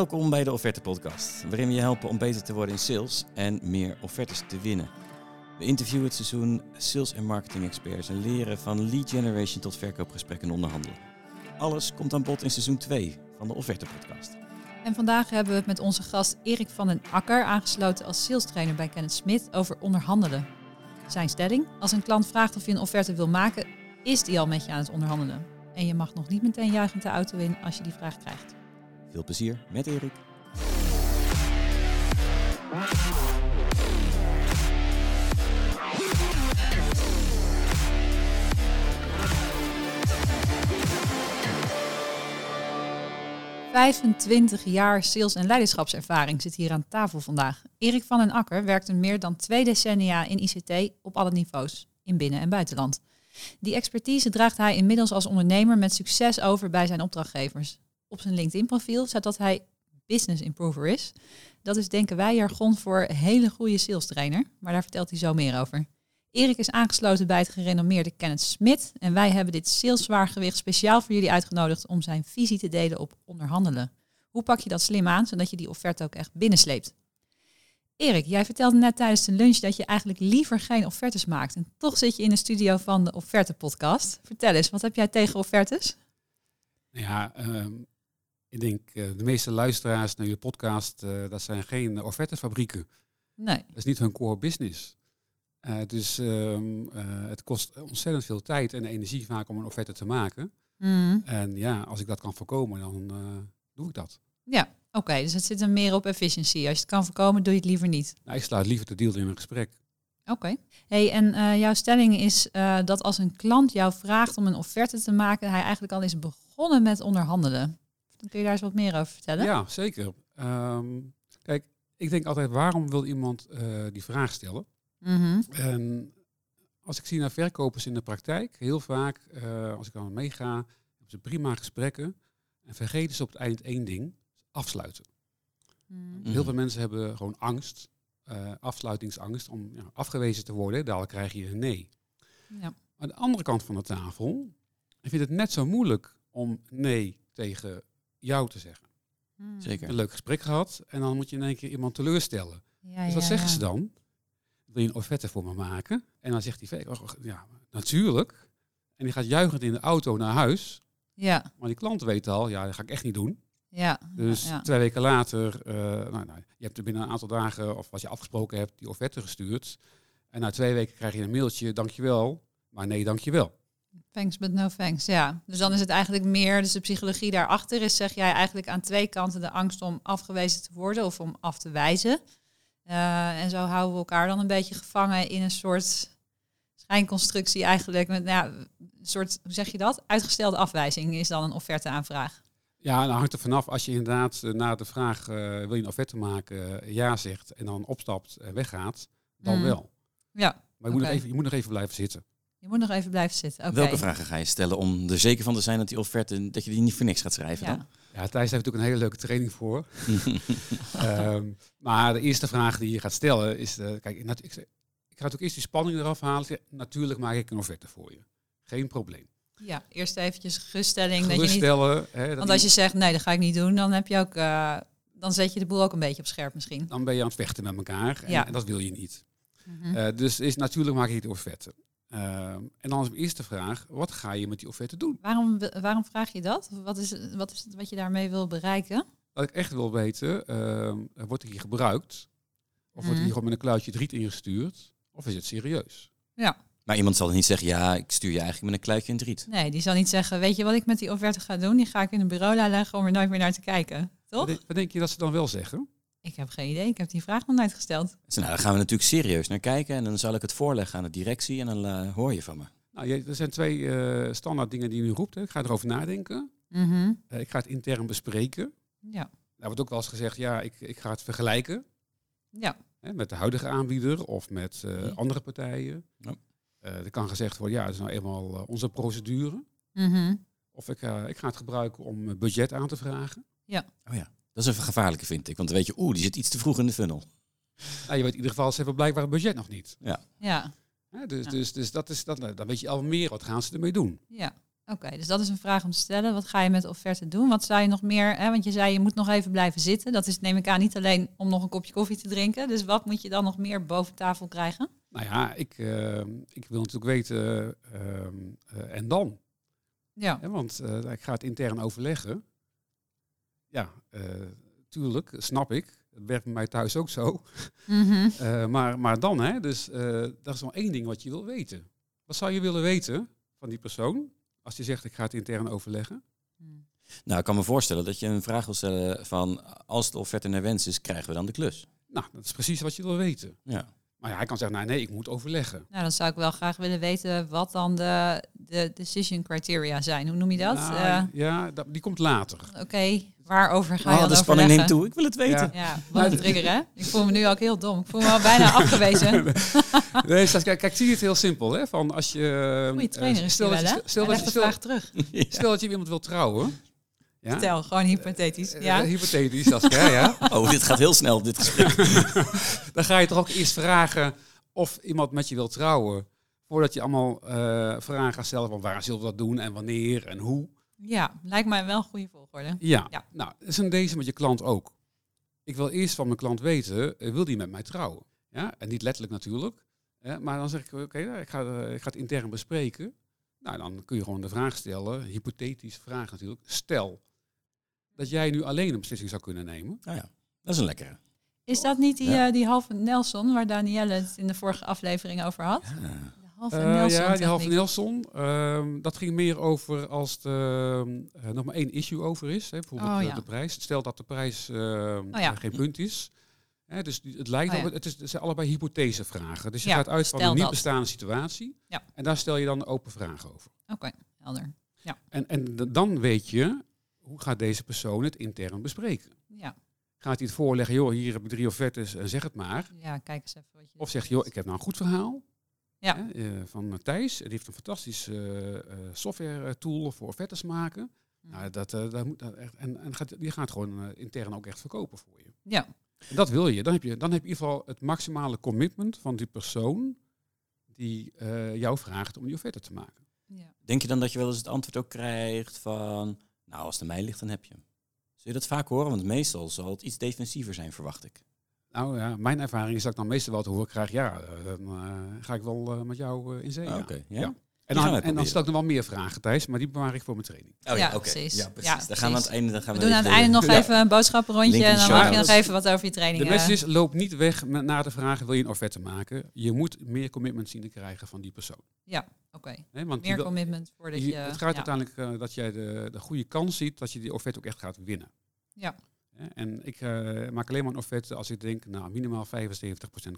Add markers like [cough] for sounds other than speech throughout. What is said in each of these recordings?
Welkom bij de Offerte Podcast, waarin we je helpen om beter te worden in sales en meer offertes te winnen. We interviewen het seizoen sales en marketing experts en leren van lead generation tot verkoopgesprekken en onderhandelen. Alles komt aan bod in seizoen 2 van de Offerte Podcast. En vandaag hebben we het met onze gast Erik van den Akker, aangesloten als sales trainer bij Kenneth Smit, over onderhandelen. Zijn stelling, als een klant vraagt of je een offerte wil maken, is die al met je aan het onderhandelen. En je mag nog niet meteen juichend de auto in als je die vraag krijgt. Veel plezier met Erik. ...25 jaar sales- en leiderschapservaring zit hier aan tafel vandaag. Erik van den Akker werkte meer dan twee decennia in ICT op alle niveaus, in binnen- en buitenland. Die expertise draagt hij inmiddels als ondernemer met succes over bij zijn opdrachtgevers. Op zijn LinkedIn-profiel staat dat hij business improver is. Dat is denken wij jargon voor hele goede sales trainer, maar daar vertelt hij zo meer over. Erik is aangesloten bij het gerenommeerde Kenneth Smit en wij hebben dit sales zwaargewicht speciaal voor jullie uitgenodigd om zijn visie te delen op onderhandelen. Hoe pak je dat slim aan, zodat je die offerte ook echt binnensleept? Erik, jij vertelde net tijdens de lunch dat je eigenlijk liever geen offertes maakt. En toch zit je in de studio van de Offerte Podcast. Vertel eens, wat heb jij tegen offertes? Ja, ehm, ik denk uh, de meeste luisteraars naar je podcast, uh, dat zijn geen offertefabrieken. Nee. Dat is niet hun core business. Uh, dus um, het kost ontzettend veel tijd en energie vaak om een offerte te maken. Mm. En ja, als ik dat kan voorkomen, dan doe ik dat. Ja, oké. Okay, dus het zit er meer op efficiëntie. Als je het kan voorkomen, doe je het liever niet. Nou, ik sluit liever de deal in een gesprek. Oké. Okay. Hey, en jouw stelling is dat als een klant jou vraagt om een offerte te maken, hij eigenlijk al is begonnen met onderhandelen. Dan kun je daar eens wat meer over vertellen? Ja, zeker. Um, kijk, ik denk altijd, waarom wil iemand uh, die vraag stellen? Mm -hmm. En als ik zie naar verkopers in de praktijk, heel vaak, als ik dan meega, hebben ze prima gesprekken en vergeten ze op het eind één ding, afsluiten. Mm. Heel veel mensen hebben gewoon angst, uh, afsluitingsangst, om ja, afgewezen te worden. Dadelijk krijg je een nee. Ja. Aan de andere kant van de tafel, ik vind het net zo moeilijk om nee tegen jou te zeggen. Mm. Zeker. Een leuk gesprek gehad en dan moet je in één keer iemand teleurstellen. Ja, dus wat ja, zeggen ja. ze dan? Wil je een offerte voor me maken? En dan zegt die oh, ja, natuurlijk. En die gaat juichend in de auto naar huis. Ja, Maar die klant weet al, ja, dat ga ik echt niet doen. ja. Dus ja, ja. twee weken later, eh, nou, nou, je hebt er binnen een aantal dagen, of wat je afgesproken hebt, die offerte gestuurd. En na twee weken krijg je een mailtje, dankjewel, maar nee, dankjewel. Thanks but no thanks. Ja, dus dan is het eigenlijk meer, dus de psychologie daarachter is, zeg jij eigenlijk aan twee kanten de angst om afgewezen te worden of om af te wijzen. Uh, en zo houden we elkaar dan een beetje gevangen in een soort schijnconstructie eigenlijk. Met, nou, ja, een soort, hoe zeg je dat? Uitgestelde afwijzing is dan een offerteaanvraag. Ja, dan hangt er vanaf als je inderdaad uh, na de vraag uh, wil je een offerte maken, ja zegt en dan opstapt en weggaat, dan Mm. wel. Ja, Maar je, moet nog even, je moet nog even blijven zitten. Je moet nog even blijven zitten. Oké. Welke vragen ga je stellen om er zeker van te zijn dat die offerte, dat je die niet voor niks gaat schrijven Ja. dan? Ja, Thijs heeft natuurlijk een hele leuke training voor. [laughs] Ehm, maar de eerste vraag die je gaat stellen is, eh, kijk, ik, ik, ik ga natuurlijk eerst die spanning eraf halen. Natuurlijk maak ik een offerte voor je. Geen probleem. ja, eerst eventjes geruststelling. Dat je niet, hè, dat want als je zegt, nee, dat ga ik niet doen, dan heb je ook, eh, dan zet je de boel ook een beetje op scherp misschien. Dan ben je aan het vechten met elkaar. En, Ja. en dat wil je niet. Mhm. Eh, dus is, natuurlijk maak ik die offerte. Ehm, en dan is mijn eerste vraag, wat ga je met die offerte doen? Waarom, waarom vraag je dat? Wat is, het- wat is het wat je daarmee wil bereiken? Wat ik echt wil weten, ehm, wordt het hier gebruikt? Of wordt Mhm. er hier gewoon met een kluitje driet ingestuurd? Of is het serieus? Ja. Maar iemand zal niet zeggen, ja, ik stuur je eigenlijk met een kluitje en driet. Nee, die zal niet zeggen, weet je wat ik met die offerte ga doen? Die ga ik in een bureau leggen om er nooit meer naar te kijken. Toch? wat denk je dat ze dan wel zeggen? Ik heb geen idee. Ik heb die vraag nog nooit gesteld. Dus nou, daar gaan we natuurlijk serieus naar kijken en dan zal ik het voorleggen aan de directie en dan eh, hoor je van me. Nou, je- er zijn twee eh, standaard dingen die je nu roept. Hè. Ik ga erover nadenken. Mhm. Eh, ik ga het intern bespreken. Ja. Er wordt ook wel eens gezegd, ja, ik, ik ga het vergelijken Ja. hè, met de huidige aanbieder of met andere partijen. Ja. Eh, er kan gezegd worden, ja, dat is nou eenmaal onze procedure. Mhm. Of ik, eh, ik ga het gebruiken om budget aan te vragen. Oh ja, dat is een gevaarlijke vind ik, want dan weet je, oeh, die zit iets te vroeg in de funnel. Nou, je weet in ieder geval, ze hebben blijkbaar het budget nog niet. Ja. Hè, dus, Ja. dus, dus dat is, dat, nou, dan weet je al meer, wat gaan ze ermee doen. Ja. Oké, dus dat is een vraag om te stellen. Wat ga je met de offerte doen? Wat zou je nog meer, hè, want je zei je moet nog even blijven zitten. Dat is neem ik aan niet alleen om nog een kopje koffie te drinken. Dus wat moet je dan nog meer boven tafel krijgen? Nou ja, ik, eh, ik wil natuurlijk weten, ehm, eh, en dan? Ja, Hè, want eh, ik ga het intern overleggen. Ja, eh, tuurlijk, snap ik. Dat werkt bij mij thuis ook zo. Mhm. [laughs] Eh, maar, maar dan, hè, dus eh, dat is wel één ding wat je wil weten. Wat zou je willen weten van die persoon als die zegt ik ga het intern overleggen? Nou, ik kan me voorstellen dat je een vraag wil stellen van als de offerte naar wens is, krijgen we dan de klus. Nou, dat is precies wat je wil weten. Ja. Maar ja, hij kan zeggen, nou, nee, ik moet overleggen. Nou, dan zou ik wel graag willen weten wat dan de, de decision criteria zijn. Hoe noem je dat? Nou, Eh, ja, dat, die komt later. Oké, waarover ga je Oh, dan de spanning neemt toe. Ik wil het weten. Ja, wat een trigger hè? Ik voel me nu ook heel dom. Ik voel me al bijna [laughs] afgewezen. Nee, kijk, kijk, zie je het heel simpel, hè? Van als je... Goeie trainer eh, is stel dat wel, je, hè? stel, dat terug. Stel dat je iemand wil trouwen. Ja? Stel, gewoon hypothetisch. Eh, Ja. hypothetisch, Saskia, ja. [laughs] Oh, dit gaat heel snel, dit gesprek. [laughs] Dan ga je toch ook eerst vragen of iemand met je wil trouwen. Voordat je allemaal eh, vragen gaat stellen van waar zullen we dat doen en wanneer en hoe. ja, lijkt mij wel een goede volgorde. Ja, Ja. nou, dat is een deze met je klant ook. Ik wil eerst van mijn klant weten, eh, wil die met mij trouwen? Ja, en niet letterlijk natuurlijk. Hè, maar dan zeg ik, oké, nou, ik, ga, eh, ik ga het intern bespreken. Nou, dan kun je gewoon de vraag stellen, hypothetische vraag natuurlijk. Stel dat jij nu alleen een beslissing zou kunnen nemen. Nou ja, dat is een lekkere. Is dat niet die, Ja. eh, die halve Nelson waar Danielle het in de vorige aflevering over had? Ja. De halve Eh, Nelson. ja, die halve. Nelson. ehm, dat ging meer over als er eh, nog maar één issue over is. Hè, bijvoorbeeld Oh, ja. de prijs. Stel dat de prijs eh, ja. eh, geen punt is. Hè, dus het lijkt Oh, ja. op, het, is, het zijn allebei hypothesevragen. Dus je Ja, gaat uit van stel een niet dat. bestaande situatie. Ja. En daar stel je dan open vragen over. Oké, helder. En, en d- dan weet je, hoe gaat deze persoon het intern bespreken? Ja. Gaat hij het voorleggen, joh, hier heb ik drie offertes, en zeg het maar. ja, kijk eens even wat je... Of zegt, joh, ik heb nou een goed verhaal. Ja. Hè, eh, van Thijs. Die heeft een fantastische eh, eh, software eh, tool voor offertes maken. Hm. Nou, dat, eh, dat moet, dat echt, en en gaat, die gaat gewoon eh, intern ook echt verkopen voor je. Ja, En dat wil je. Dan heb je, dan heb je in ieder geval het maximale commitment van die persoon die eh, jou vraagt om die offerte te maken. ja. Denk je dan dat je wel eens het antwoord ook krijgt van, nou, als het aan mij ligt, dan heb je hem. Zul je dat vaak horen? Want meestal zal het iets defensiever zijn, verwacht ik. Nou ja, mijn ervaring is dat ik dan meestal wel te horen krijg, ja, eh, dan eh, ga ik wel eh, met jou in zee. Ah, ja. Oké, ja. Ja. En dan, en dan stel ik nog wel meer vragen, Thijs, maar die bewaar ik voor mijn training. Oh Ja, ja, oké. precies. Ja, precies. Ja, dan gaan we aan het einde... Dan gaan We we doen aan het einde nog [laughs] Ja. even een boodschappenrondje en dan mag je nog even wat over je training. De eh, message is, loop niet weg met, na de vraag, wil je een offerte maken? Je moet meer commitment zien te krijgen van die persoon. Oké, want die meer wil- commitment voordat je- je... het gaat ja. uiteindelijk eh, dat jij de, de goede kans ziet dat je die offerte ook echt gaat winnen. Ja. En ik eh, maak alleen maar een offerte als ik denk, nou, minimaal 75%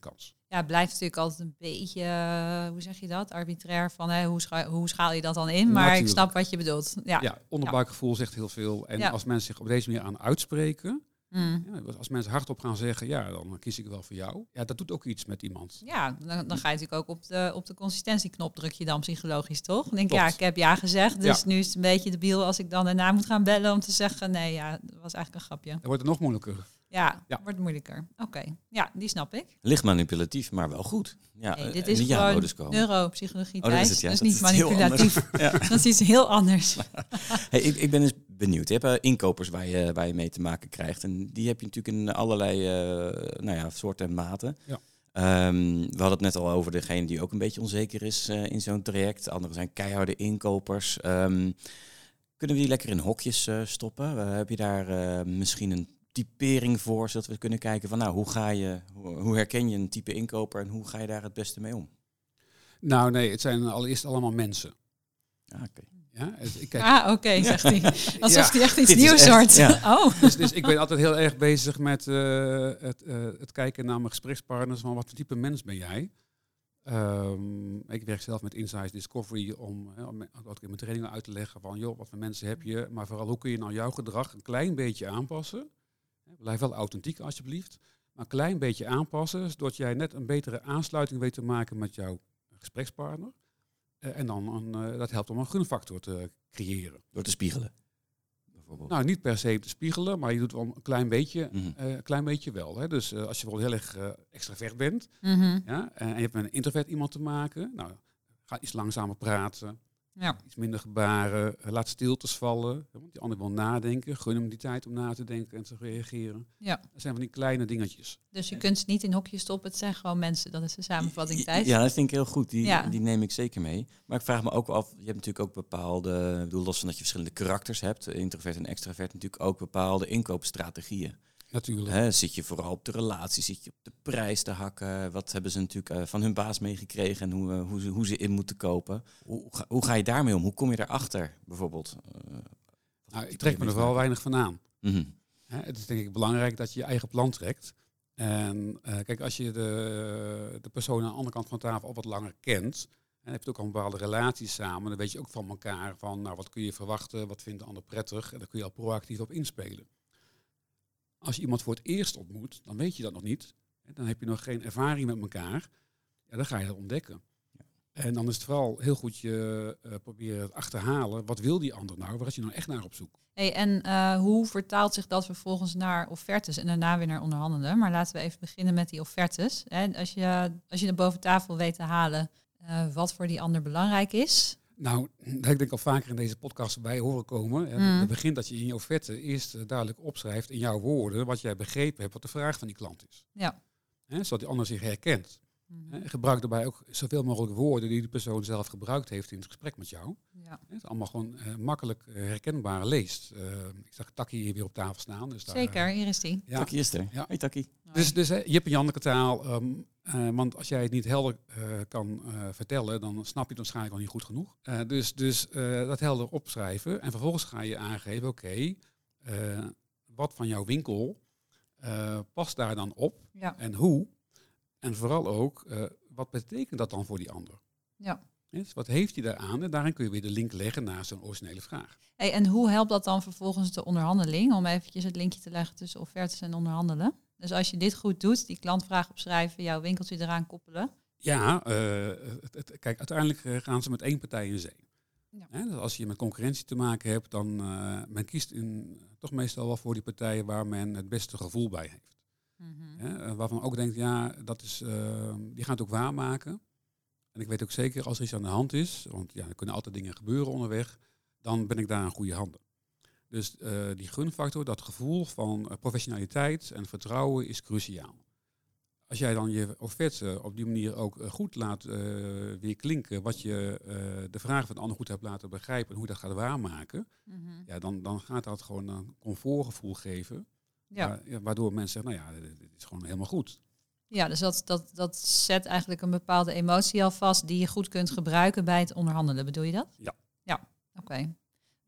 kans. Ja, het blijft natuurlijk altijd een beetje, eh, hoe zeg je dat, arbitrair van hè, hoe, scha hoe schaal je dat dan in? Maar ik snap wat je bedoelt. Ja. Ja, onderbuikgevoel zegt heel veel. En Ja. als mensen zich op deze manier aan uitspreken, Mm. ja, als mensen hardop gaan zeggen, ja, dan kies ik wel voor jou. Ja, dat doet ook iets met iemand. Ja, dan, dan ga je natuurlijk ook op de, op de consistentieknop druk je dan psychologisch, toch? Dan denk ja, ik heb ja gezegd, dus Ja. nu is het een beetje debiel als ik dan daarna moet gaan bellen om te zeggen, nee, ja, dat was eigenlijk een grapje. Dan wordt het nog moeilijker. Ja, Ja. wordt moeilijker. Oké, ja, die snap ik. Licht manipulatief, maar wel goed. Ja, Nee, eh, dit en is gewoon neuropsychologie Oh, dat is het, ja. Dat is Dat niet is heel manipulatief. Ja. [laughs] dat is iets heel anders. [laughs] Hey, ik, ik ben eens benieuwd. Je hebt eh, inkopers waar je, waar je mee te maken krijgt. En die heb je natuurlijk in allerlei eh, nou ja, soorten en maten. Ja. Ehm, we hadden het net al over degene die ook een beetje onzeker is eh, in zo'n traject. Anderen zijn keiharde inkopers. Ehm, kunnen we die lekker in hokjes stoppen? Heb je daar misschien een typering voor, zodat we kunnen kijken van nou, hoe ga je, hoe, herken je een type inkoper en hoe ga je daar het beste mee om? Nou nee, het zijn allereerst allemaal mensen. Ah, oké. Ja, ik kijk, Ah, oké, zegt hij. [laughs] Alsof Ja, hij echt iets nieuws hoort. ja. [laughs] Oh, dus, dus ik ben altijd heel erg bezig met eh, het, eh, het kijken naar mijn gesprekspartners. Van wat voor type mens ben jij? Ehm, ik werk zelf met Insights Discovery om, hè, om ook in mijn trainingen uit te leggen van joh, wat voor mensen heb je, maar vooral hoe kun je nou jouw gedrag een klein beetje aanpassen. Blijf wel authentiek alsjeblieft, maar een klein beetje aanpassen, zodat jij net een betere aansluiting weet te maken met jouw gesprekspartner. Eh, en dan een, eh, dat helpt om een gunfactor te creëren. Door te spiegelen, bijvoorbeeld. Nou, niet per se te spiegelen, maar je doet wel een klein beetje, een klein beetje wel. Hè? Dus eh, als je bijvoorbeeld heel erg eh, extravert bent Mhm. ja, en je hebt met een introvert iemand te maken, nou, ga iets langzamer praten. Ja. Iets minder gebaren. eh, laat stiltes vallen. Want die ander wil nadenken. Gun hem die tijd om na te denken en te reageren. Ja. Dat zijn van die kleine dingetjes. Dus je kunt ze niet in hokjes stoppen. Het zijn gewoon mensen. Dat is de samenvatting, Thijs. Ja, dat vind ik heel goed. Die, Ja. die neem ik zeker mee. Maar ik vraag me ook af, je hebt natuurlijk ook bepaalde, ik bedoel, los van dat je verschillende karakters hebt, introvert en extravert, natuurlijk ook bepaalde inkoopstrategieën. Natuurlijk. Hè, zit je vooral op de relatie, zit je op de prijs te hakken? Wat hebben ze natuurlijk eh, van hun baas meegekregen en hoe, eh, hoe, ze, hoe ze in moeten kopen? Hoe, ga, hoe ga je daarmee om? Hoe kom je daarachter bijvoorbeeld? Eh, Nou, ik trek me er wel weinig van aan. Mhm. Hè, het is denk ik belangrijk dat je je eigen plan trekt. En kijk, als je de, de persoon aan de andere kant van de tafel al wat langer kent, en heb je ook al een bepaalde relaties samen, dan weet je ook van elkaar van, nou, wat kun je verwachten, wat vindt de ander prettig, en daar kun je al proactief op inspelen. Als je iemand voor het eerst ontmoet, dan weet je dat nog niet. En dan heb je nog geen ervaring met elkaar. Ja, dan ga je dat ontdekken. En dan is het vooral heel goed je eh, proberen te achterhalen, wat wil die ander nou, waar is je nou echt naar op zoek? Hey, en eh, hoe vertaalt zich dat vervolgens naar offertes en daarna weer naar onderhandelen? Maar laten we even beginnen met die offertes. Hè, als, je, als je er boven tafel weet te halen eh, wat voor die ander belangrijk is. Nou, dat heb ik denk al vaker in deze podcast bij horen komen. Hè. Mm. Het begint dat je in je offerte eerst eh, duidelijk opschrijft in jouw woorden wat jij begrepen hebt, wat de vraag van die klant is. Ja. Hè, zodat die ander zich herkent. Hè. Gebruik daarbij ook zoveel mogelijk woorden die de persoon zelf gebruikt heeft in het gesprek met jou. ja. Hè, Het allemaal gewoon eh, makkelijk eh, herkenbaar leest. Ik zag Taki hier weer op tafel staan. Dus daar, Zeker, hier is die. Ja. Takkie is er. Ja. Hey Takkie. Dus, dus Jip en Janneke taal. ehm, eh, want als jij het niet helder eh, kan eh, vertellen, dan snap je het waarschijnlijk al niet goed genoeg. Dus dus dat helder opschrijven. En vervolgens ga je aangeven, oké, wat van jouw winkel past daar dan op Ja. en hoe? En vooral ook, wat betekent dat dan voor die ander? Ja. Wat heeft hij daaraan? En daarin kun je weer de link leggen naar zo'n originele vraag. Hey, en hoe helpt dat dan vervolgens de onderhandeling? Om eventjes het linkje te leggen tussen offertes en onderhandelen. Dus als je dit goed doet, die klantvraag opschrijven, jouw winkeltje eraan koppelen. Ja, eh, het, het- kijk, uiteindelijk eh, gaan ze met één partij in zee. Ja. Hè, dus als je met concurrentie te maken hebt, dan uh, men kiest in, toch meestal wel voor die partijen waar men het beste gevoel bij heeft. Hè, uh, waarvan ook denkt, ja, dat is, uh, die gaan het ook waarmaken. En ik weet ook zeker, als er iets aan de hand is, want ja, er kunnen altijd dingen gebeuren onderweg, dan ben ik daar in goede handen. Dus uh, die gunfactor, dat gevoel van uh, professionaliteit en vertrouwen is cruciaal. Als jij dan je offerte op die manier ook uh, goed laat weer klinken, wat je de vraag van de ander goed hebt laten begrijpen en hoe je dat gaat waarmaken, mm-hmm. ja, dan, dan gaat dat gewoon een comfortgevoel geven. Ja. waardoor mensen zeggen, nou ja, dit is gewoon helemaal goed. Ja, dus dat, dat, dat zet eigenlijk een bepaalde emotie al vast die je goed kunt gebruiken bij het onderhandelen. Bedoel je dat? Ja. Ja, oké. Okay.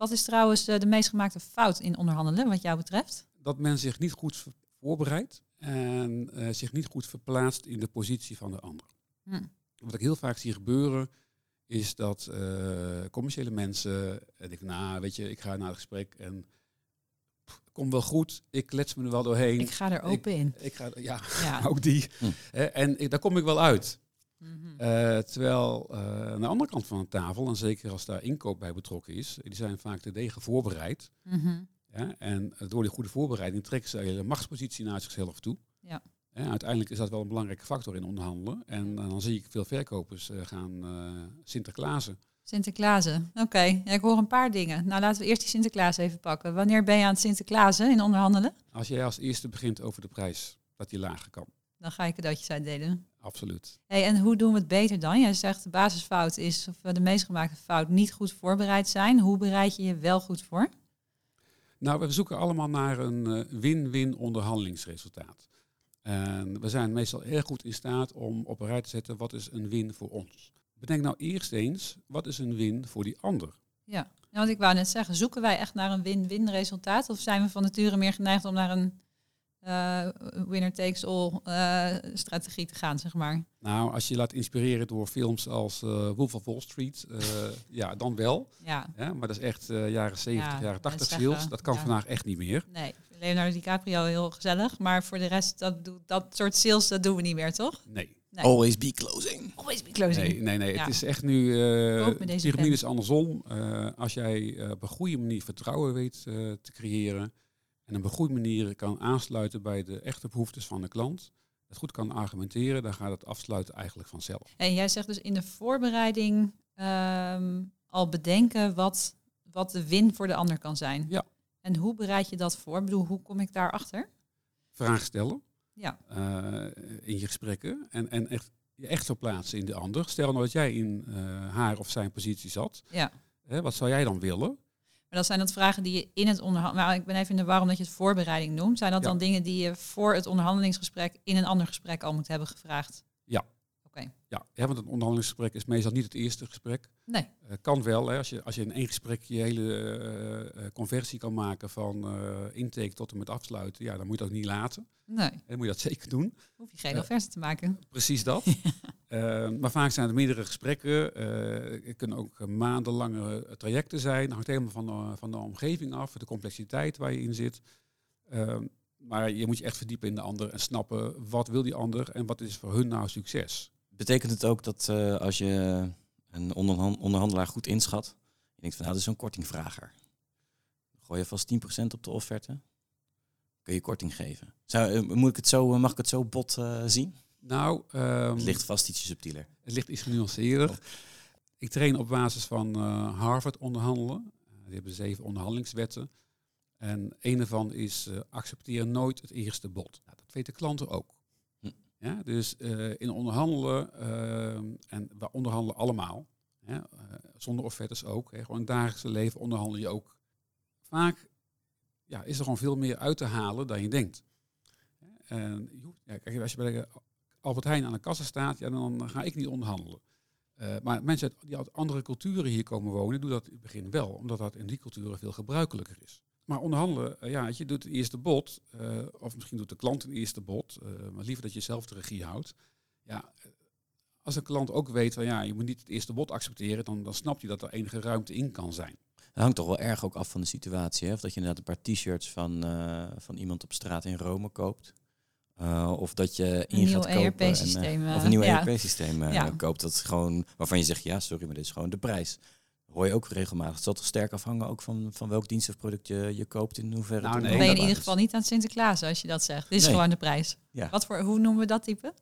Wat is trouwens de meest gemaakte fout in onderhandelen, wat jou betreft? Dat men zich niet goed voorbereidt en uh, zich niet goed verplaatst in de positie van de ander. Hm. Wat ik heel vaak zie gebeuren, is dat uh, commerciële mensen denken, nou, weet je, ik ga naar het gesprek en kom wel goed, ik klets me er wel doorheen. Ik ga er open ik, in. Ik ga, ja, ja. [laughs] ook die. Hm. en ik, daar kom ik wel uit. Mm-hmm. Uh, terwijl uh, aan de andere kant van de tafel, en zeker als daar inkoop bij betrokken is, die zijn vaak te degen voorbereid. Mm-hmm. Ja, en door die goede voorbereiding trekken ze hele machtspositie naar zichzelf toe. Ja. Ja, uiteindelijk is dat wel een belangrijke factor in onderhandelen. En dan zie ik veel verkopers gaan Sinterklaasen. Sinterklaasen, oké. Okay. Ja, ik hoor een paar dingen. Nou, laten we eerst die Sinterklaas even pakken. Wanneer ben je aan het Sinterklaasen in onderhandelen? Als jij als eerste begint over de prijs, dat die lager kan. Dan ga je cadeautjes uitdelen. Absoluut. Hey, en hoe doen we het beter dan? Jij zegt de basisfout is, of de meest gemaakte fout, niet goed voorbereid zijn. Hoe bereid je je wel goed voor? Nou, we zoeken allemaal naar een win-win onderhandelingsresultaat. En we zijn meestal erg goed in staat om op een rij te zetten wat is een win voor ons. Bedenk nou eerst eens, wat is een win voor die ander? Ja, want ik wou net zeggen, zoeken wij echt naar een win-win resultaat? Of zijn we van nature meer geneigd om naar een uh, winner takes all uh, strategie te gaan, zeg maar? Nou, als je laat inspireren door films als uh, Wolf of Wall Street, [laughs] ja, dan wel. Ja. ja. Maar dat is echt jaren 70, ja, jaren 80 zeggen, sales. Dat kan ja. vandaag echt niet meer. Nee, Leonardo DiCaprio heel gezellig, maar voor de rest, dat, dat soort sales, dat doen we niet meer, toch? Nee. Nee. Always be closing. Always be closing. Nee, nee, nee. Ja. Het is echt nu. Uh, pen. is andersom. Uh, als jij uh, op een goede manier vertrouwen weet eh, te creëren. En op een goede manier kan aansluiten bij de echte behoeftes van de klant. Het goed kan argumenteren, dan gaat het afsluiten eigenlijk vanzelf. En jij zegt dus in de voorbereiding, um, al bedenken wat, wat de win voor de ander kan zijn. Ja. En hoe bereid je dat voor? Ik bedoel, hoe kom ik daarachter? Vragen stellen Ja. eh, in je gesprekken. En, en echt, je echt verplaatsen in de ander. Stel nou dat jij in eh, haar of zijn positie zat. ja. Hè, wat zou jij dan willen? Maar dat zijn dat vragen die je in het onderhandeling... Maar ik ben even in de war omdat je het voorbereiding noemt. Zijn dat Ja. dan dingen die je voor het onderhandelingsgesprek in een ander gesprek al moet hebben gevraagd? Ja. Ja, hè, want een onderhandelingsgesprek is meestal niet het eerste gesprek. Nee. Eh, kan wel, hè, als, je, als je in één gesprek je hele eh, eh, conversie kan maken van intake tot en met afsluiten, ja, dan moet je dat niet laten. Nee. Dan moet je dat [laughs] zeker doen. Hoef je geen offerte te maken. Precies dat. [laughs] Maar vaak zijn er meerdere gesprekken. het kunnen ook maandenlange trajecten zijn. Het hangt helemaal van de, van de omgeving af, de complexiteit waar je in zit. Maar je moet je echt verdiepen in de ander en snappen wat wil die ander en wat is voor hun nou succes. Betekent het ook dat eh, als je een onderhan- onderhandelaar goed inschat, je denkt van nou, dat is zo'n kortingvrager. Gooi je vast 10% op de offerte, kun je korting geven. Zou, eh, moet ik het zo, mag ik het zo bot eh, zien? Nou, ehm, Het ligt vast ietsje subtieler. Het ligt iets genuanceerder. Ik train op basis van eh, Harvard onderhandelen. Die hebben zeven onderhandelingswetten. En een daarvan is accepteer nooit het eerste bod. Nou, dat weten klanten ook. Ja, dus uh, in onderhandelen, uh, en we onderhandelen allemaal, hè, uh, zonder offertes ook. Hè, gewoon in het dagelijkse leven onderhandel je ook. Vaak ja, is er gewoon veel meer uit te halen dan je denkt. En, ja, kijk, als je bij Albert Heijn aan de kassa staat, ja, dan ga ik niet onderhandelen. Uh, maar mensen die uit andere culturen hier komen wonen, doen dat in het begin wel, omdat dat in die culturen veel gebruikelijker is. Maar onderhandelen, uh, ja, je doet het eerste bod, uh, of misschien doet de klant een eerste bod, maar liever dat je zelf de regie houdt. Ja, als de klant ook weet van ja, je moet niet het eerste bod accepteren, dan, dan snapt hij dat er enige ruimte in kan zijn. Dat hangt toch wel erg ook af van de situatie. Hè? Of dat je inderdaad een paar t-shirts van, uh, van iemand op straat in Rome koopt. Uh, of dat je in een nieuw gaat kopen. En, uh, of een nieuw ja. ERP-systeem uh, ja. koopt. Dat gewoon, waarvan je zegt, ja, sorry, maar dit is gewoon de prijs. Hoor je ook regelmatig. Het zal toch sterk afhangen ook van, van welk dienst of product je, je koopt. In hoeverre Nou, nee, Dan ben je in ieder geval niet aan Sinterklaas als je dat zegt. Dit is Nee. gewoon de prijs. Ja. Wat voor, hoe noemen we dat type?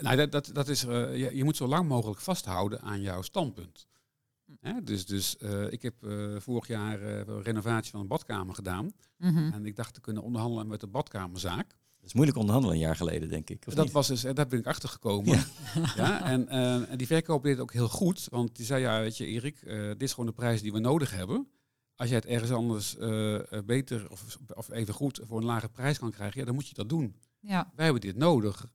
Nou, dat, dat, dat is, uh, je, je, moet zo lang mogelijk vasthouden aan jouw standpunt. Hè? Dus, dus uh, ik heb uh, vorig jaar een renovatie van een badkamer gedaan. Mm -hmm. En ik dacht te kunnen onderhandelen met de badkamerzaak. Dat is moeilijk onderhandelen een jaar geleden, denk ik. Dat niet? was dus, daar ben ik achter gekomen. Ja. ja [laughs] en, uh, en die verkoop deed het ook heel goed. Want die zei, ja, weet je Erik, uh, dit is gewoon de prijs die we nodig hebben. Als jij het ergens anders uh, beter of, of even goed voor een lage prijs kan krijgen, ja, dan moet je dat doen. Ja. Wij hebben dit nodig.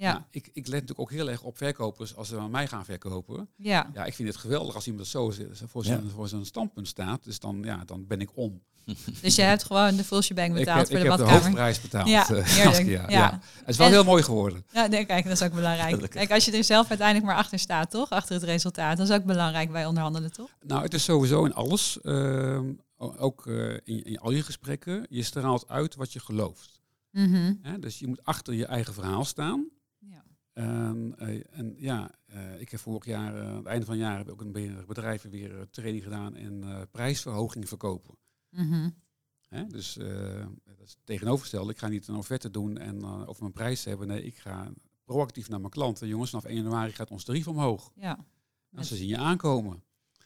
Ja. Ik, ik let natuurlijk ook heel erg op verkopers als ze aan mij gaan verkopen. Ja. Ja, ik vind het geweldig als iemand zo voor zijn, ja. voor zijn standpunt staat. Dus dan, ja, dan ben ik om. [laughs] Dus je hebt gewoon de full shebang betaald ik, voor ik de heb badkamer. de hoofdprijs betaald. Ja, [laughs] heerlijk. ja, ja. Het is wel En- heel mooi geworden. Ja, nee, kijk, dat is ook belangrijk. Kijk, als je er zelf uiteindelijk maar achter staat, toch? Achter het resultaat. Dat is ook belangrijk bij onderhandelen, toch? Nou, het is sowieso in alles. ehm, ook eh, in, in al je gesprekken. Je straalt uit wat je gelooft. Mhm. Hè? Dus je moet achter je eigen verhaal staan. En, eh, en ja, eh, ik heb vorig jaar, eh, aan het einde van het jaar, heb ik ook een be- bedrijven weer training gedaan in eh, prijsverhoging verkopen. Mhm. Dus dat is tegenovergesteld. Ik ga niet een offerte doen en eh, over mijn prijs hebben. Nee, ik ga proactief naar mijn klanten. Jongens, vanaf 1 januari gaat ons tarief omhoog. Ja. Nou, ze zien je aankomen.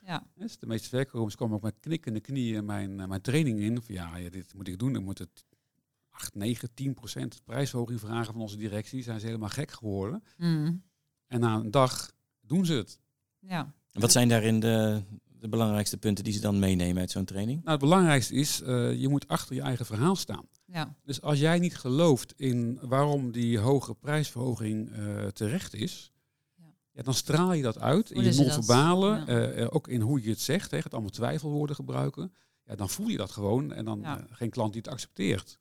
Ja. Dus de meeste verkopers komen ook met knikkende knieën mijn, mijn training in. Van, ja, ja, dit moet ik doen. Dan moet het 8, 9, 10 procent prijsverhoging vragen van onze directie. Zijn ze helemaal gek geworden. Mm. En na een dag doen ze het. Ja. En Wat zijn daarin de, de belangrijkste punten die ze dan meenemen uit zo'n training? Nou, het belangrijkste is, eh, je moet achter je eigen verhaal staan. Ja. Dus als jij niet gelooft in waarom die hoge prijsverhoging eh, terecht is, Ja. ja, dan straal je dat uit in je non-verbale, Ja. eh, ook in hoe je het zegt, hè, gaat allemaal twijfelwoorden gebruiken. Ja, dan voel je dat gewoon en dan Ja. geen klant die het accepteert.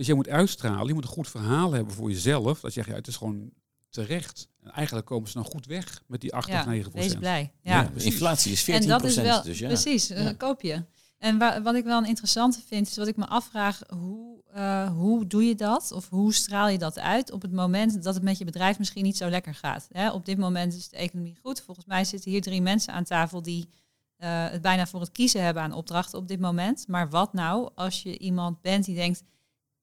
Dus je moet uitstralen, je moet een goed verhaal hebben voor jezelf. Dat je zegt, ja, het is gewoon terecht. En eigenlijk komen ze dan goed weg met die 8 of ja. 9 Wees procent. blij. Ja. inflatie is 14 En dat is wel, dus ja. precies, Ja. dat koop je. En wa- wat ik wel een interessante vind, is wat ik me afvraag, hoe, eh, hoe doe je dat? Of hoe straal je dat uit op het moment dat het met je bedrijf misschien niet zo lekker gaat? Hè? Op dit moment is de economie goed. Volgens mij zitten hier drie mensen aan tafel die eh, het bijna voor het kiezen hebben aan opdrachten op dit moment. Maar wat nou als je iemand bent die denkt,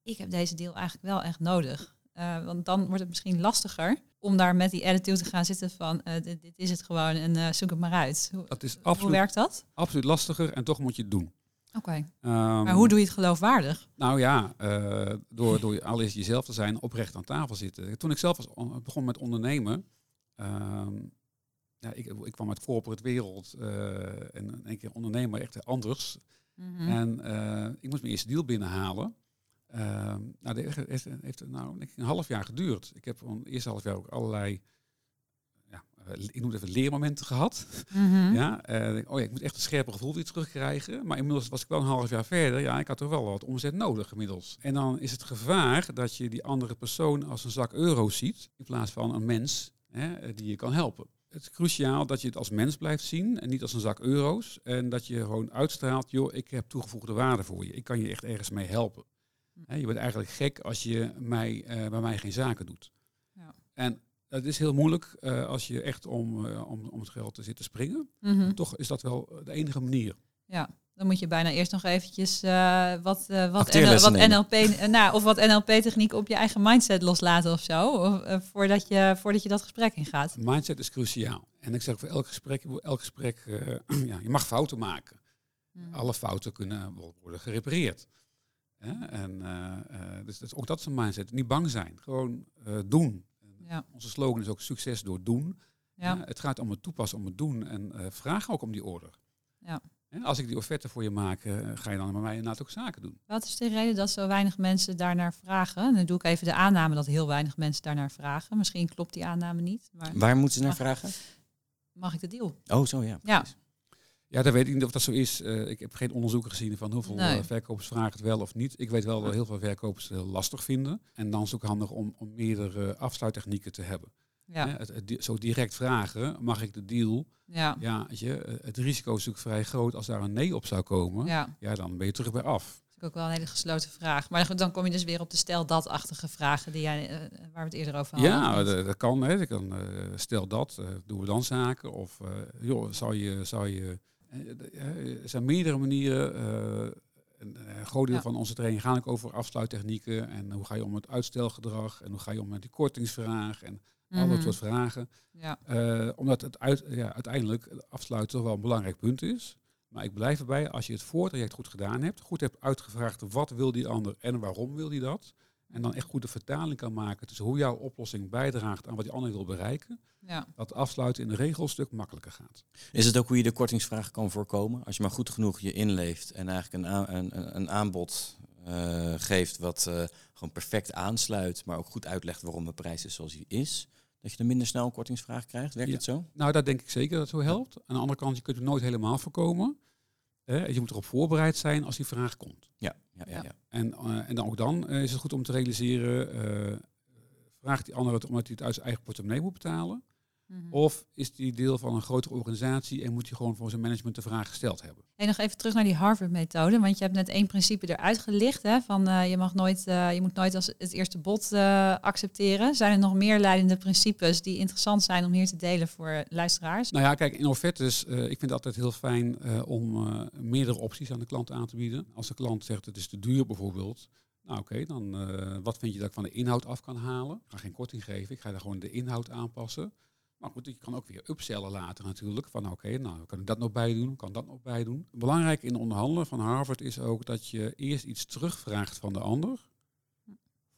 ik heb deze deal eigenlijk wel echt nodig. Eh, want dan wordt het misschien lastiger om daar met die attitude te gaan zitten van eh, dit, dit is het gewoon en eh, zoek het maar uit. Hoe, Dat is hoe absoluut, werkt dat? absoluut lastiger en toch moet je het doen. Oké. Ehm, Maar hoe doe je het geloofwaardig? Nou ja, door, door [laughs] allereerst jezelf te zijn, oprecht aan tafel zitten. Toen ik zelf was on- begon met ondernemen, ehm, ja, ik, ik kwam uit corporate wereld en in één keer ondernemer echt anders. Mhm. En ik moest mijn eerste deal binnenhalen. Ehm, nou, dat heeft, heeft, nou, een half jaar geduurd. Ik heb een eerste half jaar ook allerlei, ja, eh, ik noem het even leermomenten gehad. Mhm. Ja, eh, oh ja, ik moet echt een scherper gevoel weer terugkrijgen. Maar inmiddels was ik wel een half jaar verder. Ja, ik had toch wel wat omzet nodig inmiddels. En dan is het gevaar dat je die andere persoon als een zak euro's ziet. In plaats van een mens hè, eh, die je kan helpen. Het is cruciaal dat je het als mens blijft zien en niet als een zak euro's. En dat je gewoon uitstraalt, joh, ik heb toegevoegde waarde voor je. Ik kan je echt ergens mee helpen. Hè, je bent eigenlijk gek als je mij, eh, bij mij geen zaken doet. Ja. En het is heel moeilijk eh, als je echt om, eh, om, om het geld te zitten springen. Mhm. Toch is dat wel de enige manier. Ja, dan moet je bijna eerst nog eventjes eh, wat, eh, wat, NL, wat. NLP, nou, of wat NLP-techniek op je eigen mindset loslaten of zo, of, voordat, je, voordat je dat gesprek ingaat. Mindset is cruciaal. En ik zeg voor elk gesprek, elk gesprek eh, [clears throat] ja, je mag fouten maken. Mhm. Alle fouten kunnen worden gerepareerd. Hè? En, eh, eh, dus, dus ook dat is een mindset. Niet bang zijn, gewoon eh, doen. Ja, Onze slogan is ook succes door doen. ja? Het gaat om het toepassen, om het doen. En eh, vraag ook om die order. ja. En als ik die offerte voor je maak, ga je dan met mij inderdaad ook zaken doen. Wat is de reden dat zo weinig mensen daarnaar vragen? Dan doe ik even de aanname dat heel weinig mensen daarnaar vragen. Misschien klopt die aanname niet, maar Waar moeten ze naar vragen? mag ik de deal? Oh, zo ja. Ja. precies. Ja, dat weet ik niet of dat zo is. Eh, ik heb geen onderzoeken gezien van hoeveel Nee. eh, verkopers vragen het wel of niet. Ik weet wel dat heel veel verkopers het heel lastig vinden. En dan is het ook handig om, om meerdere afsluittechnieken te hebben. Ja, het, het zo direct vragen, mag ik de deal? ja, Ja, weet je, eh, het risico is natuurlijk vrij groot als daar een nee op zou komen. Ja, ja. dan ben je terug bij af. Dat is ook wel een hele gesloten vraag. Maar dan kom je dus weer op de stel dat-achtige vragen die jij, eh, waar we het eerder over hadden. Ja, dat, dat kan. Hè. Dat kan eh, stel dat, eh, doen we dan zaken? Of eh, joh, zou je... Zou je eh, eh, er zijn meerdere manieren. eh, een eh, groot deel Ja. van onze training gaan ook over afsluittechnieken. En hoe ga je om met uitstelgedrag? En hoe ga je om met die kortingsvraag? En al dat Mhm. soort vragen. Ja, Eh, omdat het uit, ja, uiteindelijk afsluiten toch wel een belangrijk punt is. Maar ik blijf erbij, als je het voortraject goed gedaan hebt, goed hebt uitgevraagd wat wil die ander en waarom wil die dat. En dan echt goed de vertaling kan maken tussen hoe jouw oplossing bijdraagt aan wat die ander wil bereiken. ja. Dat afsluiten in de regel een stuk makkelijker gaat. Is het ook hoe je de kortingsvraag kan voorkomen? Als je maar goed genoeg je inleeft en eigenlijk een, een, een- aanbod eh, geeft wat eh, gewoon perfect aansluit, maar ook goed uitlegt waarom de prijs is zoals die is, dat je dan minder snel een kortingsvraag krijgt. Werkt Ja. het zo? Nou, dat denk ik zeker dat het zo helpt. Aan de andere kant, je kunt het nooit helemaal voorkomen. Eh, je moet erop voorbereid zijn als die vraag komt. Ja, ja, ja. Ja. ja. En, eh, en dan ook dan eh, is het goed om te realiseren, eh, vraagt die ander het omdat hij het uit zijn eigen portemonnee moet betalen? Mhm. Of is die deel van een grotere organisatie en moet hij gewoon voor zijn management de vraag gesteld hebben? Hey, nog even terug naar die Harvard-methode, want je hebt net één principe eruit gelicht, hè, van eh, je, mag nooit, eh, je moet nooit als het eerste bod eh, accepteren. Zijn er nog meer leidende principes die interessant zijn om hier te delen voor luisteraars? Nou ja, kijk, in offertes, ik vind het altijd heel fijn om meerdere opties aan de klant aan te bieden. Als de klant zegt het is te duur bijvoorbeeld, nou oké, dan wat vind je dat ik van de inhoud af kan halen? Ik ga geen korting geven, ik ga daar gewoon de inhoud aanpassen. Maar goed, je kan ook weer upsellen later natuurlijk. Van oké, nou kan ik dat nog bij doen, kan dat nog bij doen. Belangrijk in onderhandelen van Harvard is ook dat je eerst iets terugvraagt van de ander.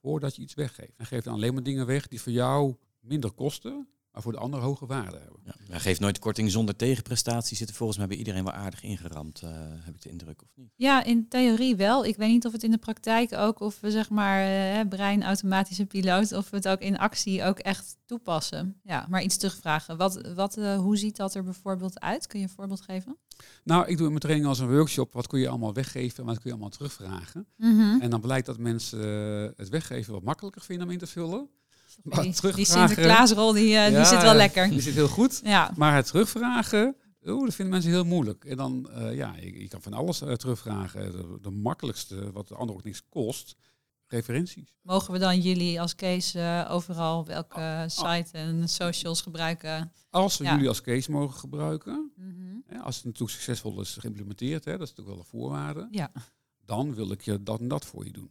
Voordat je iets weggeeft. En geef dan alleen maar dingen weg die voor jou minder kosten, maar voor de ander hoge waarde hebben. Ja. Hij geeft nooit korting zonder tegenprestatie. Zit er volgens mij bij iedereen wel aardig ingeramd, eh, heb ik de indruk, of niet? Ja, in theorie wel. Ik weet niet of het in de praktijk ook, of we zeg maar eh, brein automatische piloot, of we het ook in actie ook echt toepassen. Ja, maar iets terugvragen. Wat, wat, eh, hoe ziet dat er bijvoorbeeld uit? Kun je een voorbeeld geven? Nou, ik doe in mijn training als een workshop. Wat kun je allemaal weggeven en wat kun je allemaal terugvragen? En dan blijkt dat mensen het weggeven wat makkelijker vinden om in te vullen. Maar Die, Sinterklaasrol, die, eh, die zit wel lekker. Die zit heel goed. Ja, Maar het terugvragen, oeh, dat vinden mensen heel moeilijk. En dan, eh, ja, je, je kan van alles eh, terugvragen. De, de makkelijkste, wat de ander ook niks kost, referenties. mogen we dan jullie als Kees eh, overal welke site en socials gebruiken? Als we Ja. jullie als case mogen gebruiken, Mhm. hè, als het natuurlijk succesvol is geïmplementeerd, hè, dat is natuurlijk wel een voorwaarde, Ja, dan wil ik je dat en dat voor je doen.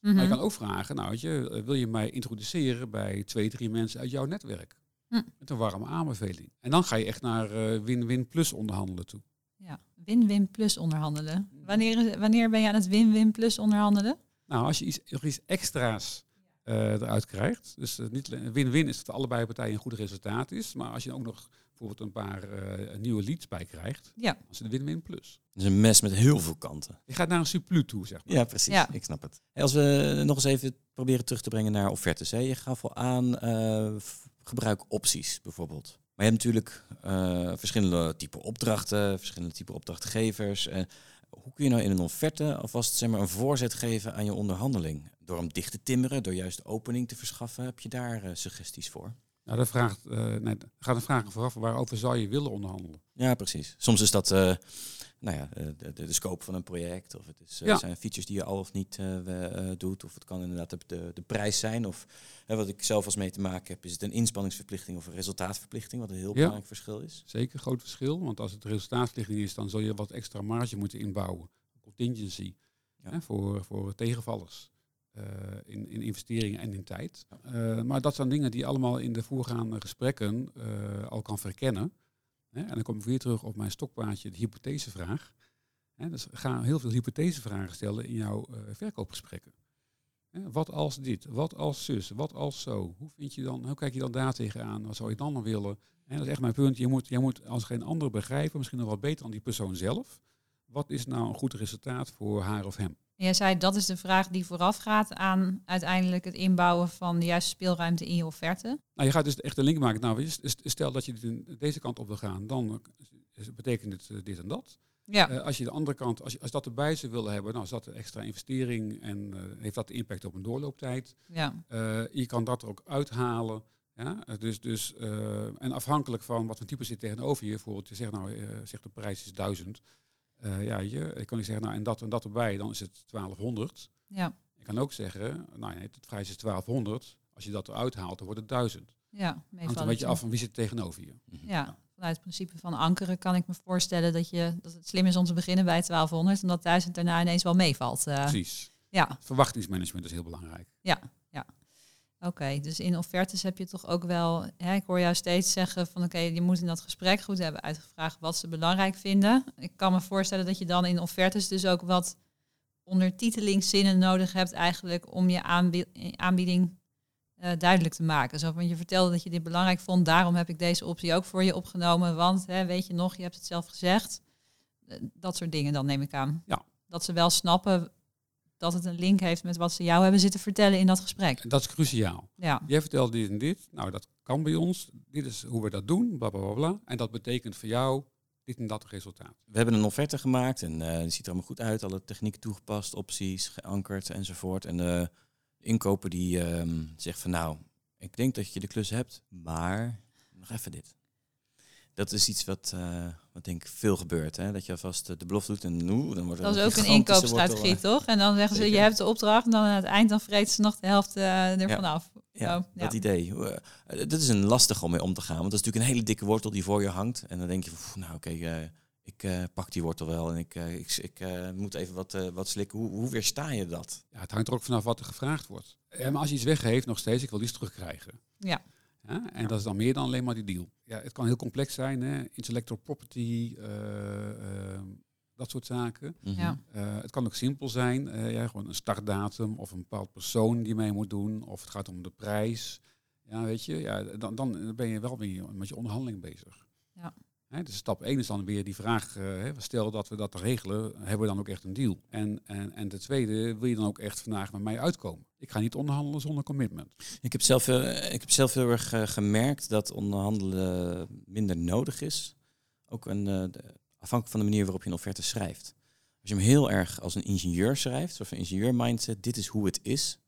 Maar je Mhm. kan ook vragen, nou weet je, eh, wil je mij introduceren bij twee, drie mensen uit jouw netwerk? Hm. Met een warme aanbeveling. En dan ga je echt naar eh, win-win plus onderhandelen toe. Ja, win-win plus onderhandelen. Wanneer, is- wanneer ben je aan het win-win plus onderhandelen? Nou, als je iets, nog iets extra's eh, eruit krijgt. Dus niet win-win is dat allebei partijen een goed resultaat is. Maar als je ook nog bijvoorbeeld een paar eh, nieuwe leads bij krijgt, Ja. dan is het een win-win plus. Dat is een mes met heel veel kanten. Je gaat naar een surplus toe, zeg maar. Ja, precies. Ja. Ik snap het. Hey, als we nog eens even proberen terug te brengen naar offertes. Hè. Je gaf al aan, eh, f- gebruik opties bijvoorbeeld. Maar je hebt natuurlijk eh, verschillende type opdrachten, verschillende type opdrachtgevers. Eh, hoe kun je nou in een offerte alvast zeg maar, een voorzet geven aan je onderhandeling? Door hem dicht te timmeren, door juist opening te verschaffen. Heb je daar eh, suggesties voor? Nou, dat vraagt, eh, nee, gaat een vraag vooraf, waarover zou je willen onderhandelen? Ja, precies. Soms is dat eh, nou ja, eh, de, scope van een project. Of het is, Ja. zijn features die je al of niet doet. Of het kan inderdaad de, de, de prijs zijn. Of wat ik zelf als mee te maken heb, is het een inspanningsverplichting of een resultaatverplichting. Wat een heel belangrijk verschil is. Zeker, groot verschil. Want als het resultaatverlichting is, dan zul je wat extra marge moeten inbouwen. Contingency. Ja. Hè, voor, voor tegenvallers. Eh, in, in investeringen en in tijd. Eh, maar dat zijn dingen die je allemaal in de voorgaande gesprekken eh, al kan verkennen. Hè? En dan kom ik weer terug op mijn stokpaardje, de hypothesevraag. Hè? Dus ga heel veel hypothesevragen stellen in jouw verkoopgesprekken. Hè, Wat als dit? Wat als zus? Wat als zo? Hoe, vind je dan, hoe kijk je dan daar tegenaan? Wat zou je dan willen? En dat is echt mijn punt. Je moet, je moet als geen ander begrijpen, misschien nog wel beter dan die persoon zelf. Wat is nou een goed resultaat voor haar of hem? Jij zei dat is de vraag die voorafgaat aan uiteindelijk het inbouwen van de juiste speelruimte in je offerte. Nou, je gaat dus echt een link maken. Nou, stel dat je deze kant op wil gaan, dan eh, betekent het eh, dit en dat. Ja, Eh, als je de andere kant, als, je, als dat erbij zou willen hebben, dan is dat een extra investering en heeft dat de impact op een doorlooptijd. ja, je kan dat er ook uithalen. Ja? Dus, dus, en afhankelijk van wat voor type zit tegenover je, bijvoorbeeld je zegt nou, zegt de prijs is 1000. Eh, ja, je, ik kan niet zeggen, nou en dat en dat erbij, dan is het 1200. ja, Ik kan ook zeggen, nou nee, de prijs is 1200. Als je dat eruit haalt, dan wordt het 1000. ja. Hangt een beetje af van wie zit tegenover je. Mhm. Ja, vanuit het principe van ankeren kan ik me voorstellen dat, je, dat het slim is om te beginnen bij 1200 en dat 1000 daarna ineens wel meevalt. Eh, Precies. ja, Verwachtingsmanagement is heel belangrijk. Oké, dus in offertes heb je toch ook wel, hè, ik hoor jou steeds zeggen van oké, je moet in dat gesprek goed hebben uitgevraagd wat ze belangrijk vinden. Ik kan me voorstellen dat je dan in offertes dus ook wat ondertitelingszinnen nodig hebt eigenlijk om je aanbie- aanbieding eh, duidelijk te maken. Zo van je vertelde dat je dit belangrijk vond, daarom heb ik deze optie ook voor je opgenomen, want hè, weet je nog, je hebt het zelf gezegd. Eh, Dat soort dingen dan neem ik aan. Ja. Dat ze wel snappen dat het een link heeft met wat ze jou hebben zitten vertellen in dat gesprek. Dat is cruciaal. Ja. Jij vertelt dit en dit. Nou, dat kan bij ons. Dit is hoe we dat doen. Bla bla bla. bla. En dat betekent voor jou dit en dat resultaat. We hebben een offerte gemaakt en eh die ziet er allemaal goed uit. Alle technieken toegepast, opties geankerd enzovoort. En de inkoper die ehm, zegt van nou, ik denk dat je de klus hebt, maar nog even dit. Dat is iets wat, eh, wat denk ik veel gebeurt. Hè? Dat je alvast eh, de belofte doet en nu, dan wordt Dat is ook een inkoopstrategie, wortel, toch? En dan zeggen ze, Zeker. je hebt de opdracht en dan aan het eind dan vreten ze nog de helft eh, ervan af. eh, Ja, Oh, dat idee. Hoe, eh, dat is een lastig om mee om te gaan. Want dat is natuurlijk een hele dikke wortel die voor je hangt. En dan denk je, van, "Pff, nou oké, eh, ik eh, pak die wortel wel. En ik, eh, ik, ik eh, moet even wat, eh, wat slikken. Hoe, hoe weersta je dat? Ja, het hangt er ook vanaf wat er gevraagd wordt. Ja, maar als je iets weggeeft, nog steeds, ik wil iets terugkrijgen. Ja. Ja, en dat is dan meer dan alleen maar die deal. Ja, het kan heel complex zijn, hè? intellectual property, eh, eh, dat soort zaken. Mhm. Ja. Eh, het kan ook simpel zijn, eh, ja, gewoon een startdatum of een bepaald persoon die mee moet doen. Of het gaat om de prijs. Ja, weet je, ja, dan, dan ben je wel weer met je onderhandeling bezig. Ja. Hè, dus stap 1 is dan weer die vraag, eh, hè, stel dat we dat regelen, hebben we dan ook echt een deal? En, en, en de tweede, wil je dan ook echt vandaag met mij uitkomen? Ik ga niet onderhandelen zonder commitment. Ik heb zelf, ik heb zelf heel erg eh, gemerkt dat onderhandelen minder nodig is. Ook een, eh, de- afhankelijk van de manier waarop je een offerte schrijft. Als je hem heel erg als een ingenieur schrijft, of een ingenieur mindset, dit is hoe het is.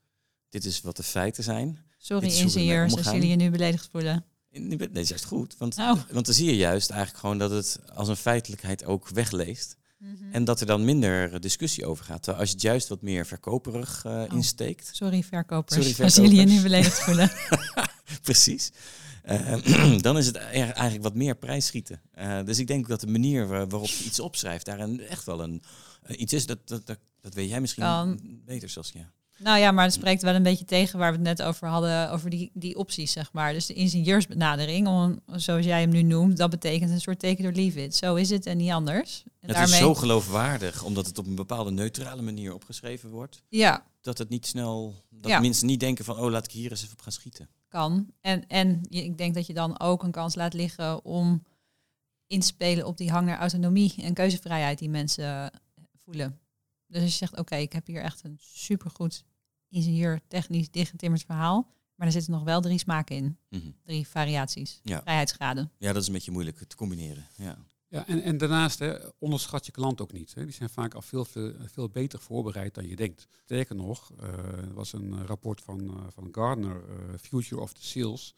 Dit is wat de feiten zijn. Sorry ingenieurs, als jullie je nu beledigd voelen. Nee, dat is juist goed, want, Oh. want dan zie je juist eigenlijk gewoon dat het als een feitelijkheid ook wegleest. Mhm. En dat er dan minder discussie over gaat. Terwijl als je het juist wat meer verkoperig eh, Oh. insteekt, Sorry verkopers, Sorry, als jullie je nu beledigd voelen. [laughs] [laughs] Precies. Eh, [clears throat] dan is het e- eigenlijk wat meer prijsschieten. Eh dus ik denk dat de manier waar- waarop je iets opschrijft, daar een, echt wel een, iets is. Dat, dat, dat, dat weet jij misschien Kan. beter, Saskia. Nou ja, maar het spreekt wel een beetje tegen waar we het net over hadden, over die, die opties, zeg maar. Dus de ingenieursbenadering, om, zoals jij hem nu noemt, dat betekent een soort teken door leave it. Zo is het en niet anders. En Het is zo geloofwaardig, omdat het op een bepaalde neutrale manier opgeschreven wordt. Ja, Dat het niet snel, dat Ja. mensen niet denken van, oh, laat ik hier eens even op gaan schieten. kan. En, en ik denk dat je dan ook een kans laat liggen om in te spelen op die hang naar autonomie en keuzevrijheid die mensen voelen. Dus als je zegt, oké, ik heb hier echt een supergoed ingenieur, technisch dichtgetimmerd verhaal, maar er zitten nog wel drie smaken in, Mhm. drie variaties, Ja. vrijheidsgraden. Ja, dat is een beetje moeilijk te combineren. Ja. Ja, en, en daarnaast hè, onderschat je klant ook niet. Hè. Die zijn vaak al veel, veel, veel beter voorbereid dan je denkt. Sterker nog, eh, er was een eh, rapport van, eh, van Gardner, eh, Future of the Sales,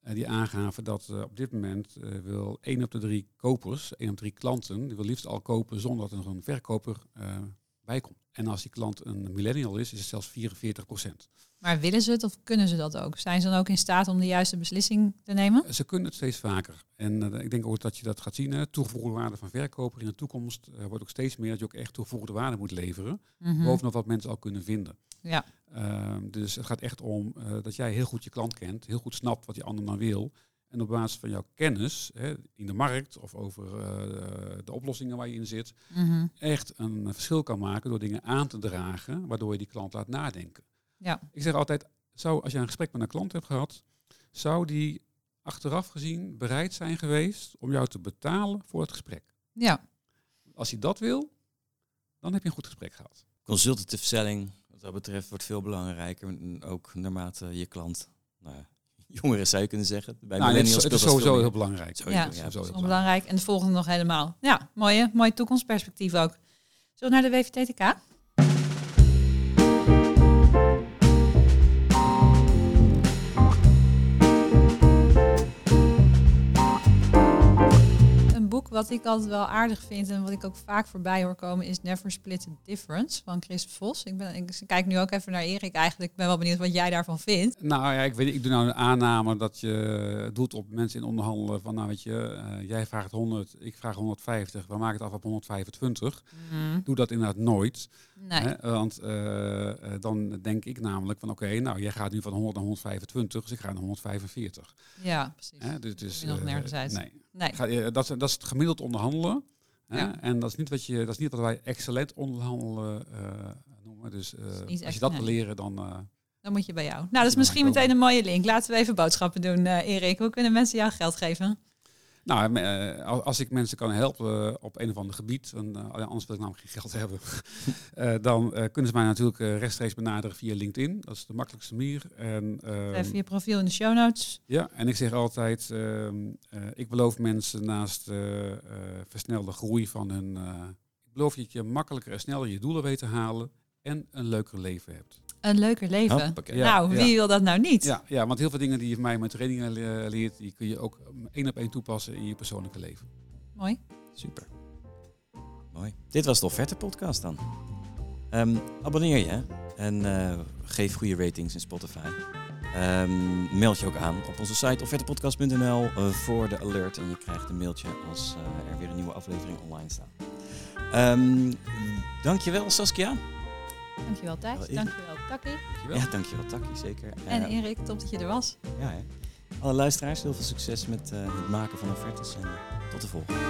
eh, die aangaven dat eh, op dit moment eh, wil één op de drie kopers, één op de drie klanten, die wil liefst al kopen zonder dat er nog een verkoper eh, bij komt. En als die klant een millennial is, is het zelfs 44 procent. Maar willen ze het of kunnen ze dat ook? Zijn ze dan ook in staat om de juiste beslissing te nemen? Ze kunnen het steeds vaker. En eh, ik denk ook dat je dat gaat zien. Hè. Toegevoegde waarde van verkoper in de toekomst eh, wordt ook steeds meer dat je ook echt toegevoegde waarde moet leveren. Mhm. Bovenop wat mensen al kunnen vinden. Ja. Ehm, dus het gaat echt om eh, dat jij heel goed je klant kent, heel goed snapt wat die ander dan wil. En op basis van jouw kennis hè, in de markt of over eh, de oplossingen waar je in zit, Mhm. echt een verschil kan maken door dingen aan te dragen, waardoor je die klant laat nadenken. Ja. Ik zeg altijd, zou, als je een gesprek met een klant hebt gehad, zou die achteraf gezien bereid zijn geweest om jou te betalen voor het gesprek. Ja, Als hij dat wil, dan heb je een goed gesprek gehad. Consultative selling, wat dat betreft, wordt veel belangrijker. En Ook naarmate je klant, nou, ja, [laughs] jongeren zou je kunnen zeggen. Bij Nou, het is, millennials het is sowieso heel belangrijk. Sowieso, Ja, sowieso heel wel belangrijk. En de volgende nog helemaal. Ja, mooie, mooi toekomstperspectief ook. Zullen we naar de WVTTK? Wat ik altijd wel aardig vind en wat ik ook vaak voorbij hoor komen is Never Split the Difference van Chris Vos. Ik, ben, ik kijk nu ook even naar Erik eigenlijk. Ik ben wel benieuwd wat jij daarvan vindt. Nou ja, ik weet ik doe nou een aanname dat je doet op mensen in onderhandelen van nou weet je, eh, jij vraagt 100, ik vraag 150, we maken het af op 125. Doe dat inderdaad nooit. Nee. Hè? Want eh, eh, dan denk ik namelijk van oké, nou jij gaat nu van 100 naar 125, dus ik ga naar 145. Ja, precies. Hè? Dus, dus, nog eh, nergens uit. Nee. Nee. Ga, dat, is, dat is het gemiddeld onderhandelen. Ja. En dat is, niet wat je, dat is niet wat wij excellent onderhandelen noemen. Dus als echt- je dat nee. wil leren, dan... Dan moet je bij jou. Nou, dat is misschien meteen een mooie link. Laten we even boodschappen doen, eh Erik. Hoe kunnen mensen jou geld geven? Nou, eh, als- ik mensen kan helpen eh, op een of ander gebied, dan, eh, anders wil ik namelijk geen geld [laughs] hebben, dan kunnen ze mij natuurlijk rechtstreeks benaderen via LinkedIn. Dat is de makkelijkste manier. En, ehm, Even je profiel in de show notes. ja, en ik zeg altijd, ehm, eh, ik beloof mensen naast versnelde groei van hun, ik beloof je dat je makkelijker en sneller je doelen weet te halen en een leuker leven hebt. Een leuker leven. Hoppakee. Nou, ja. wie wil dat nou niet? Ja, ja, want heel veel dingen die je van mij met trainingen le- leert, die kun je ook um, één op één toepassen in je persoonlijke leven. Mooi. Super. Mooi. Dit was de offerte podcast dan. Ehm, abonneer je en eh, geef goede ratings in Spotify. Ehm, meld je ook aan op onze site offertepodcast.nl eh, voor de alert. En je krijgt een mailtje als eh, er weer een nieuwe aflevering online staat. Ehm dankjewel Saskia. Dankjewel Thijs. Wel, Erik. Dankjewel Taki. Dankjewel. Ja, dankjewel Taki, zeker. En Eh, Erik, top dat je er was. ja, hè. Alle luisteraars, heel veel succes met eh, het maken van offertes en tot de volgende.